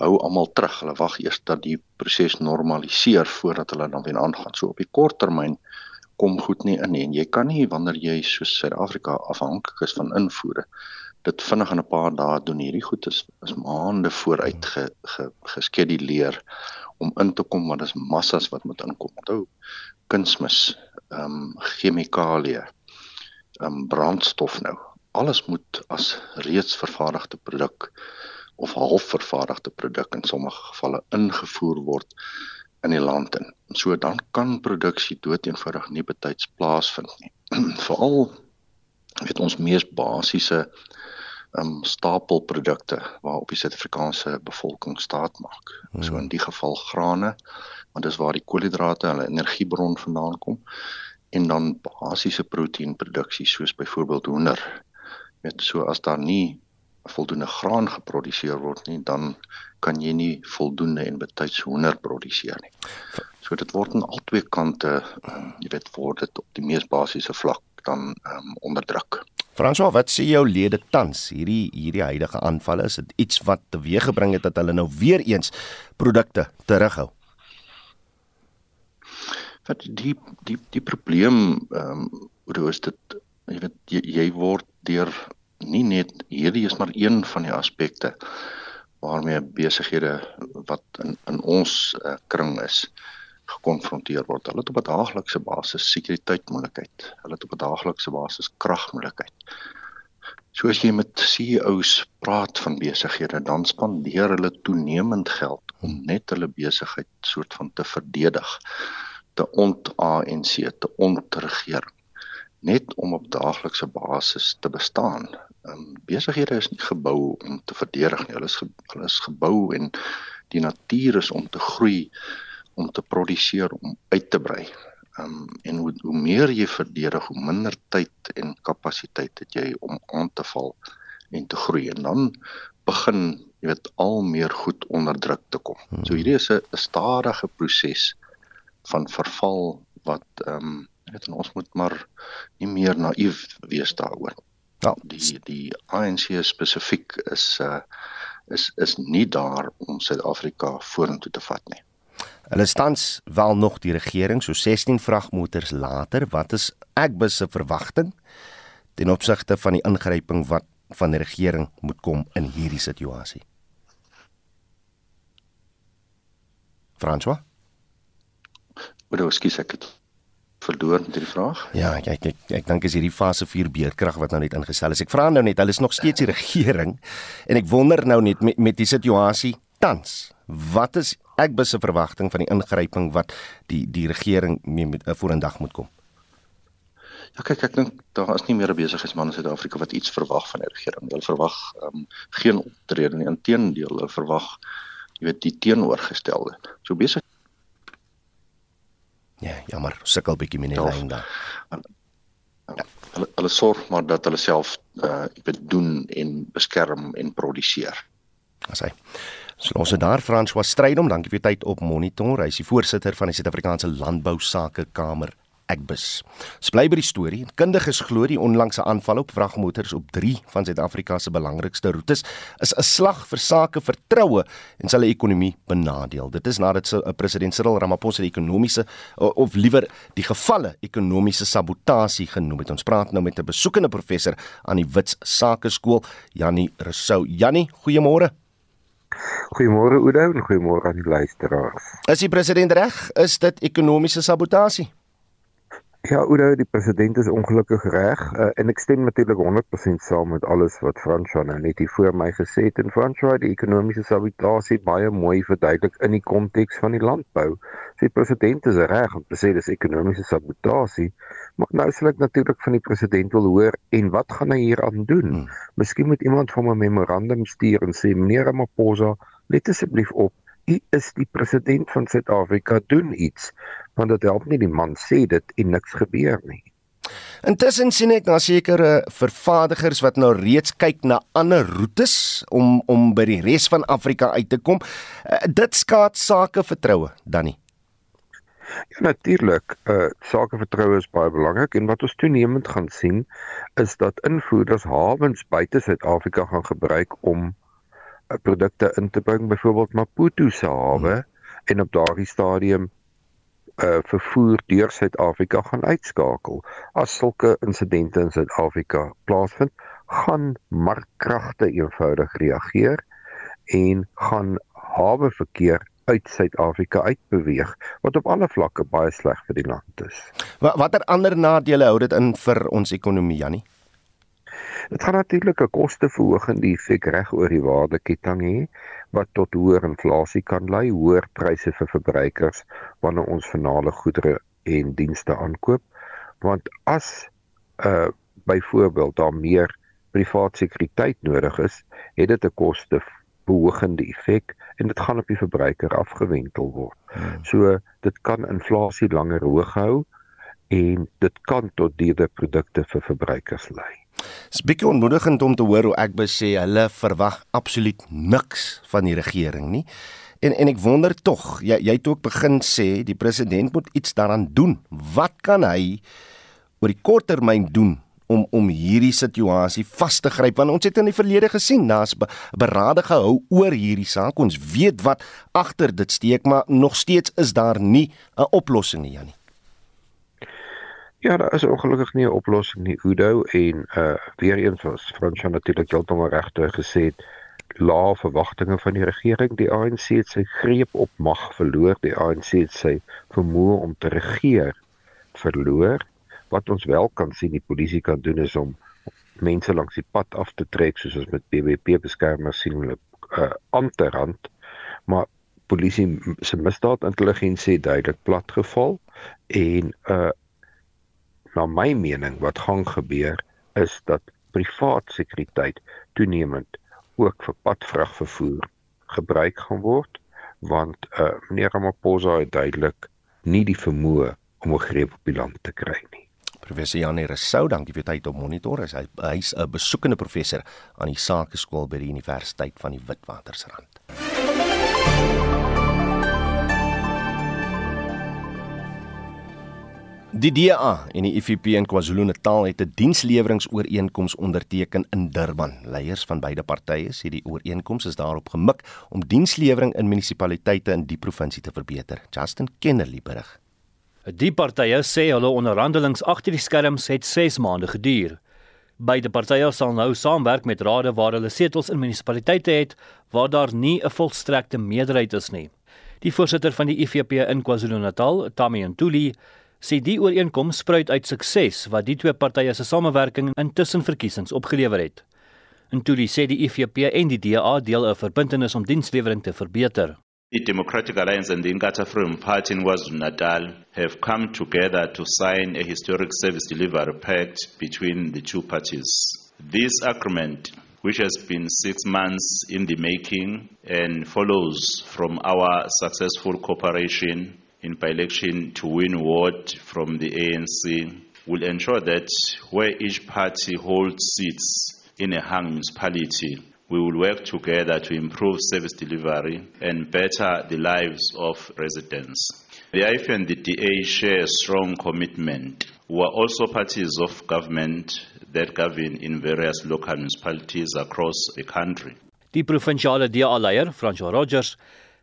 hou almal terug. Hulle wag eers dat die proses normaliseer voordat hulle dan weer aangaan. So op die kort termyn kom goed nie in nie. En jy kan nie wanneer jy so Suid-Afrika afhanklik is van invoere dit vinnig in 'n paar dae doen. Hierdie goed is is maande vooruit ge, ge, geskeduleer om in te kom want dit is massas wat moet inkom. Onthou kunsmis, ehm um, chemikalieë, ehm um, brandstof nou. Alles moet as reeds vervaardigde produk of halfvervaardigde produk in sommige gevalle ingevoer word in die land in. So dan kan produksie doeteenvoudig nie betyds plaasvind nie. Veral weet ons mees basiese um stapelprodukte waarop die Suid-Afrikaanse bevolking staat maak. Hmm. So in die geval grane, want dis waar die koolhidrate hulle energiebron vandaan kom en dan basiese proteïenproduksie soos byvoorbeeld hoender. Weet so as daar nie voldoende graan geproduseer word nie, dan kan jy nie voldoende en betyds hoender produseer nie. So dit word aan albei kante, um, jy weet, word dit op die mees basiese vlak dan um, onderdruk.
François, wat sê jou lede tans hierdie hierdie huidige aanvalle is dit iets wat teweeggebring het dat hulle nou weer eens produkte terughou?
Wat die die die probleem ehm um, hoe is dit jy weet jy, jy word deur nie net hierdie is maar een van die aspekte waarmee besighede wat in in ons uh, kring is gekonfronteer word. Hulle het op 'n daaglikse basis sekuriteitmoontlikheid. Hulle het op 'n daaglikse basis kragmoontlikheid. Soos jy met CEOs praat van besighede, dan spandeer hulle toenemend geld om net hulle besigheid soort van te verdedig, te ont-ANC, te ontregeer net om op daaglikse basis te bestaan um, besighede is nie gebou om te verdedig nie. Hulle is ge, hulle is gebou en die natuur is om te groei, om te produseer, om uit te brei. Um, en hoe, hoe meer jy verdedig, hoe minder tyd en kapasiteit het jy om aan te val en te groei. En dan begin jy weet al meer goed onder druk te kom. Hmm. So hierdie is 'n stadige proses van verval wat ehm um, weet ons moet maar nie meer naïef wees daaroor. Ja, die die ANC spesifiek is uh is is nie daar om Suid-Afrika vorentoe te vat nie.
Hulle stans wel nog die regering so 16 vragmotors later. Wat is Agbus se verwagting ten opsigte van die ingryping wat van die regering moet kom in hierdie situasie? François?
Wat ou skies ek het verloor met hierdie vraag?
Ja, ek ek ek, ek dink is hierdie fase 4 beerkrag wat nou net ingestel is. Ek vra nou net, hulle is nog steeds die regering en ek wonder nou net met met die situasie tans. Wat is ek 'n verwagting van die ingryping wat die die regering mee met uh, vorendag moet kom?
Ja kyk ek dink daar is nie meer 'n besigheidsman in Suid-Afrika wat iets verwag van die regering. Hulle verwag um, geen optrede nie. Inteendeel, hulle verwag jy weet die teenoorgestelde. So besig
Ja, jammer, sukkel bietjie met die lyn daar.
Ja. Hulle hulle sorg maar dat hulle self uh doen en beskerm en produseer.
As hy So ons het daar François Strydom, dankie vir u tyd op Monitor. Hy is die voorsitter van die Suid-Afrikaanse Landbou Sake Kamer. Agbus. Ons bly by die storie. Kundiges glo die onlangse aanval op vragmotors op 3 van Suid-Afrika se belangrikste roetes is 'n slag vir sake vertroue en sal die ekonomie benadeel. Dit is nadat se eh, president Cyril Ramaphosa die ekonomiese of liewer die gevalle ekonomiese sabotasie genoem het. Ons praat nou met 'n besoekende professor aan die Wits Sakeskool, Jannie Rousseau. Jannie, goeiemôre.
Goeiemôre Oudo en goeiemôre aan die luisteraars.
Is die president reg? Is dit ekonomiese sabotasie?
Ja, Oudo, die president is ongelukkig reg uh, en ek stem natuurlik 100% saam met alles wat François nou net hier voor my gesê het en François die ekonomiese sabotasie baie mooi verduidelik in die konteks van die landbou. So die president is reg om te sê dis ekonomiese sabotasie, maar nou sal ek natuurlik van die president wil hoor en wat gaan hy hieraan doen? Hmm. Miskien moet iemand van 'n memorandum stuur en sê meneer Ramaphosa, let asseblief op U is die president van Suid-Afrika doen iets want dit help nie die man sê dit en niks gebeur nie.
Intussen sien ek na sekere vervaardigers wat nou reeds kyk na ander roetes om om by die res van Afrika uit te kom. Uh, dit skaad sake vertroue, Danny.
Ja natuurlik, uh sake vertroue is baie belangrik en wat ons toenemend gaan sien is dat invoerders hawens buite Suid-Afrika gaan gebruik om produkte in te bring byvoorbeeld Maputo se hawe hmm. en op daardie stadium uh vervoer deur Suid-Afrika gaan uitskakel. As sulke insidente in Suid-Afrika plaasvind, gaan markkragte eenvoudig reageer en gaan hawe verkeer uit Suid-Afrika uitbeweeg wat op alle vlakke baie sleg vir die land is.
Watter ander nadele hou dit in vir ons ekonomie Jannie?
Dit gaan natuurlik 'n kosteverhoging die effek reg oor die waardeketting hê wat tot hoër inflasie kan lei, hoër pryse vir verbruikers wanneer ons finale goedere en dienste aankoop. Want as uh byvoorbeeld daar meer privaat sekuriteit nodig is, het dit 'n kosteverhogende effek en dit gaan op die verbruiker afgewentel word. Hmm. So dit kan inflasie langer hoog hou en dit kan tot duurder produkte vir verbruikers lei.
Dis bietjie onmoedigend om te hoor hoe ek besê hulle verwag absoluut niks van die regering nie. En en ek wonder tog, jy jy het ook begin sê die president moet iets daaraan doen. Wat kan hy oor die kort termyn doen om om hierdie situasie vas te gryp want ons het in die verlede gesien daar's berade gehou oor hierdie saak ons weet wat agter dit steek maar nog steeds is daar nie 'n oplossing nie Janie
Ja, daar is ongelukkig nie 'n oplossing nie, Udo en uh weer eens was Fransja natuurlik heeltemal regte gesê het lae verwagtinge van die regering. Die ANC het sy greep op mag verloor. Die ANC het sy vermoë om te regeer verloor. Wat ons wel kan sien die polisie kan doen is om mense langs die pad af te trek soos ons met BBP beskermers sien hulle uh aan te rand. Maar polisie se misdaadintelligensie duidelik platgeval en uh na my mening wat gaan gebeur is dat privaat sekuriteit toenemend ook vir padvragvervoer gebruik gaan word want uh, meneer Ramaphosa het duidelik nie die vermoë om 'n greep op die land te kry nie.
Professor Janie Rousseau, dankie vir tyd op monitor. Hy hy's 'n besoekende professor aan die Sakeskool by die Universiteit van die Witwatersrand. Die DA en die IFP in KwaZulu-Natal het 'n diensleweringsooreenkoms onderteken in Durban. Leiers van beide partye sê die ooreenkoms is daarop gemik om dienslewering in munisipaliteite in die provinsie te verbeter. Justin Kennerly berig.
Die partye sê hulle onderhandelinge agter die skerms het 6 maande geduur. Beide partye sal nou saamwerk met rade waar hulle setels in munisipaliteite het waar daar nie 'n volstrekte meerderheid is nie. Die voorsitter van die IFP in KwaZulu-Natal, Tammy Ntuli, sê die ooreenkoms spruit uit sukses wat die twee partye se samewerking intussen verkiesings opgelewer het. Ntuli sê die IFP en die DA deel 'n verbintenis om dienslewering te verbeter.
The Democratic Alliance and the Inkatha Freedom Party in KwaZulu-Natal have come together to sign a historic service delivery pact between the two parties. This agreement which has been six months in the making and follows from our successful cooperation in by-election to win ward from the ANC will ensure that where each party holds seats in a hung municipality, we will work together to improve service delivery and better the lives of residents. The IF and the DA share a strong commitment. We are also parties of government that govern in various local municipalities across the country.
Die provinsiale DA-leier, François Rogers,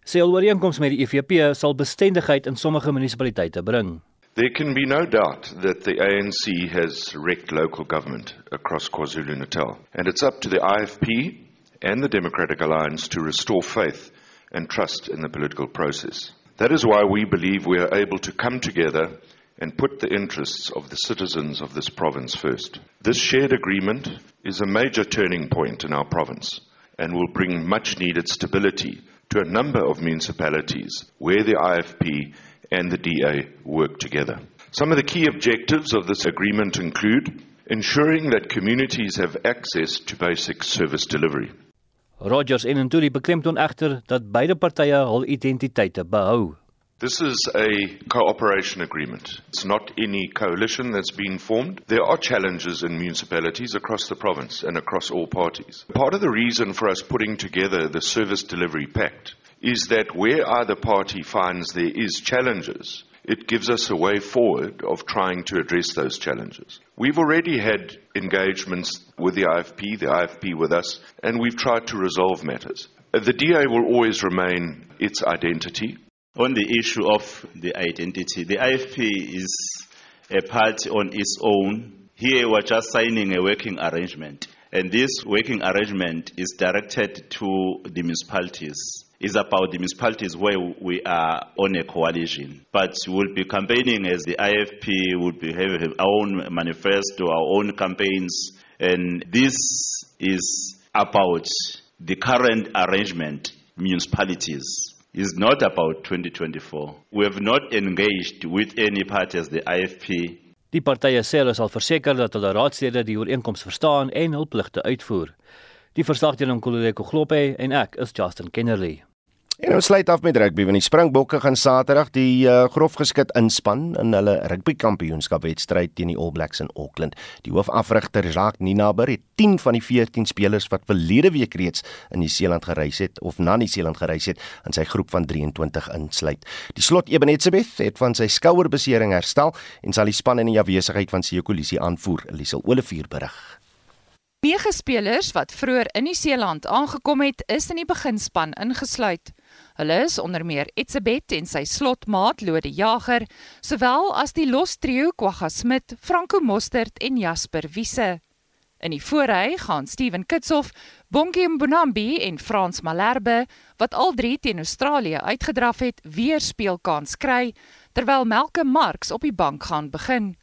sê al ooreenkoms met die EFF sal bestendigheid in sommige munisipaliteite bring.
There can be no doubt that the ANC has wrecked local government across KwaZulu-Natal and it's up to the IFP and the Democratic Alliance to restore faith and trust in the political process. That is why we believe we are able to come together and put the interests of the citizens of this province first. This shared agreement is a major turning point in our province and will bring much needed stability to a number of municipalities where the IFP and the DA work together. Some of the key objectives of this agreement include ensuring that communities have access to basic service delivery.
Rogers en Ntuli beklemtoon egter dat beide partye hul identiteite behou.
This is a cooperation agreement. It's not any coalition that's been formed. There are challenges in municipalities across the province and across all parties. Part of the reason for us putting together the Service Delivery Pact is that where either party finds there is challenges, it gives us a way forward of trying to address those challenges. We've already had engagements with the IFP, the IFP with us, and we've tried to resolve matters. The DA will always remain its identity.
On the issue of the identity, the IFP is a party on its own. Here we're just signing a working arrangement. And this working arrangement is directed to the municipalities. It's about the municipalities where we are on a coalition. But we'll be campaigning as the IFP, will be having our own manifesto, our own campaigns. And this is about the current arrangement, municipalities is not about 2024. We have not engaged with any party as the IFP.
Die partye sê hulle sal verseker dat hulle raadslede die ooreenkoms verstaan en hul pligte uitvoer. Die verslaggewer Nkololeko Globe en ek is Justin Kennerly.
En ons sluit af met rugby want die Springbokke gaan Saterdag die uh, grof geskit inspan in hulle rugby kampioenskap wedstryd teen die All Blacks in Auckland. Die hoofafrigter Jacques Ninaber het 10 van die 14 spelers wat verlede week reeds in Nieu-Seeland gereis het of na Nieu-Seeland gereis het in sy groep van 23 insluit. Die slot Ebenetsebeth het van sy skouerbesering herstel en sal die span in die afwesigheid van Siya Kolisi aanvoer. Elise Olivier berig.
Nege spelers wat vroeër in Nieu-Seeland aangekom het, is in die beginspan ingesluit. Hulle is onder meer Etsebet en sy slotmaat Lode Jager, sowel as die los trio Kwagga Smit, Franco Mostert en Jasper Wiese. In die voorry gaan Steven Kitshoff, Bonkie Mbonambi en Frans Malherbe, wat al drie teen Australië uitgedraf het, weer speelkans kry, terwyl Melke Marks op die bank gaan begin.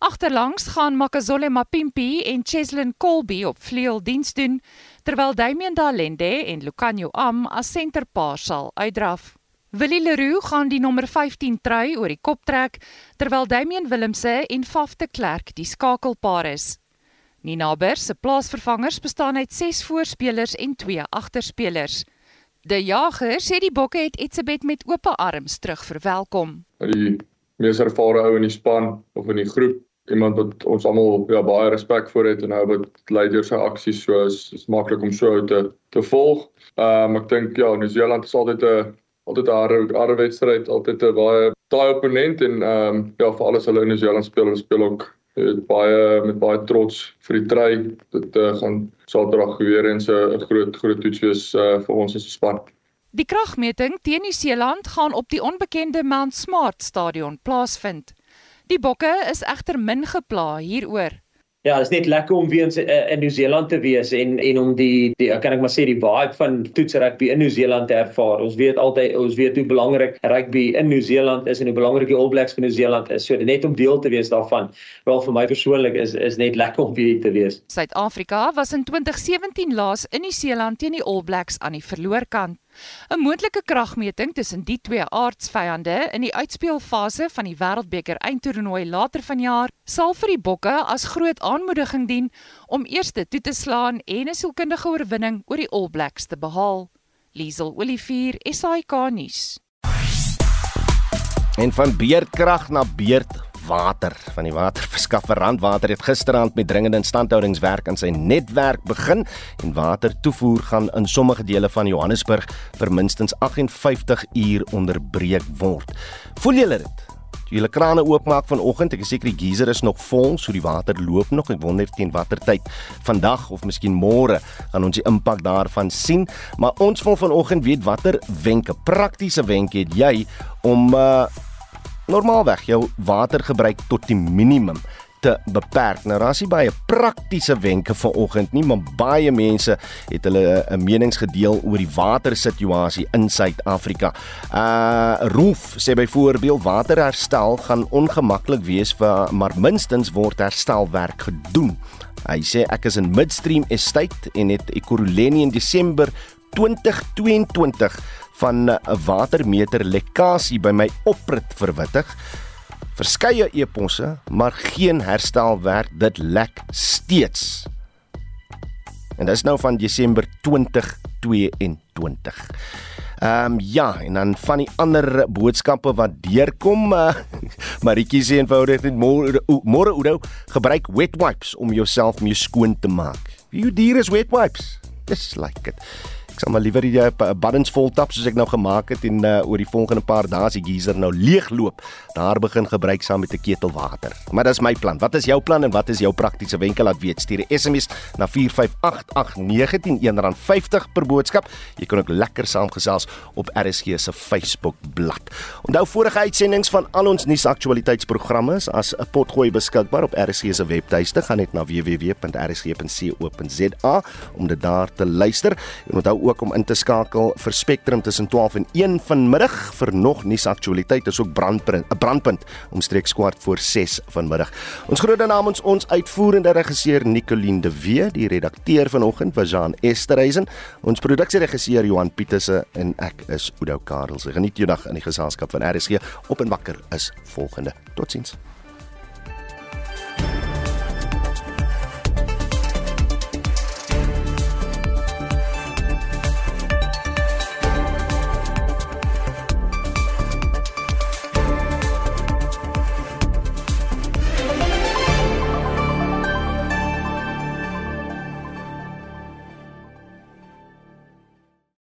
Agterlangs gaan Makazole Mapimpi en Cheslin Colby op vleuel diens doen, terwyl Damian Dalende en Lucanio Am as senterpaar sal uitdraf. Willie Leroux gaan die nommer 15 trui oor die kop trek, terwyl Damian Willemse en Faf de Klerk die skakelpaar is. Ninaber se plaasvervangers bestaan uit 6 voorspelers en 2 agterspelers. De Jager sê die bokke het Etsebet met oop arms terug verwelkom.
Die mees ervare ou in die span of in die groep
iemand wat ons almal ja baie respek vir het en nou wat lei deur sy aksies so is is maklik om so te te volg. Ehm um, ek dink ja, New Zealand is altyd 'n altyd 'n harde harde wedstryd, altyd 'n baie taai opponent en ehm um, ja, vir alles hulle in New Zealand speel, hulle speel ook het baie met baie trots vir die try. Dit uh, gaan Saterdag weer eens 'n groot groot toets wees uh, vir ons as 'n span.
Die kragmeting teen Nieu-Seeland gaan op die onbekende Mount Smart Stadion plaasvind. Die bokke is egter min gepla hieroor.
Ja, dit is net lekker om weer in, in Nieu-Seeland te wees en en om die die kan ek maar sê die vibe van toetsrugby in Nieu-Seeland te ervaar. Ons weet altyd ons weet hoe belangrik rugby in Nieu-Seeland is en hoe belangrik die All Blacks vir Nieu-Seeland is. So net om deel te wees daarvan, wel vir my persoonlik is is net lekker om weer te wees.
Suid-Afrika was in 2017 laas in Nieu-Seeland teen die All Blacks aan die verloorkant. 'n Moontlike kragmeting tussen die twee aardsvyande in die uitspelfase van die Wêreldbeker eindtoernooi later vanjaar sal vir die Bokke as groot aanmoediging dien om eerste toe te slaan en 'n sielkundige oorwinning oor die All Blacks te behaal. Liesel Olivier, SAK nuus.
En van beerdkrag na beerd water van die waterverskaffer Randwater het gisteraand met dringende instandhoudingswerk aan sy netwerk begin en watertoevoer gaan in sommige dele van Johannesburg vir minstens 58 uur onderbreek word. Voel julle dit? Julle krane oopmaak vanoggend, ek is seker die geyser is nog vol, so die water loop nog. Ek wonder teen watter tyd vandag of miskien môre gaan ons die impak daarvan sien. Maar ons wil vanoggend weet watter wenke, praktiese wenke het jy om uh normaalweg jou watergebruik tot die minimum te beperk. Nou daar's nie baie praktiese wenke vanoggend nie, maar baie mense het hulle 'n uh, menings gedeel oor die watersituasie in Suid-Afrika. Uh Roof sê byvoorbeeld waterherstel gaan ongemaklik wees vir maar minstens word herstelwerk gedoen. Hy sê ek is in Midstream Estate en het Ekurhuleni in Desember 2022 van 'n watermeter lekkasie by my oprit verwittig. Verskeie eposse, maar geen herstelwerk. Dit lek steeds. En dit is nou van Desember 2022. Ehm um, ja, en dan van die ander boodskappe wat deurkom, uh, Maritjie sê eenvoudig net môre môre gebruik wet wipes om jouself mee skoon te maak. Wie dier is wet wipes? Dis like it sal maar liewer uh, buttons vol tap soos ek nou gemaak het en uh, oor die volgende paar dae as die geyser nou leegloop, daar begin gebruik saam met 'n ketel water. Maar dis my plan. Wat is jou plan en wat is jou praktiese wenke laat weet? Stuur 'n SMS na 4588919 R50 per boodskap. Jy kan ook lekker saamgesels op RSG se Facebook bladsy. Onthou vorige uitsendings van al ons nuusaktualiteitsprogramme is as 'n potgooi beskikbaar op RSG se webtuiste. Gaan net na www.rsg.co.za om dit daar te luister. En onthou ook om in te skakel vir Spectrum tussen 12 en 1 vanmiddag vir nog nuusaktualiteit. Dis ook brandpunt, 'n brandpunt omstreeks kwart voor 6 vanmiddag. Ons groete namens ons uitvoerende regisseur Nicoline de Wee, die redakteur vanoggend was Jean Esterhuizen, ons produksieregisseur Johan Pieterse en ek is Oudo Karels. Geniet jou dag in die geselskap van RSG op en wakker is volgende. Totsiens.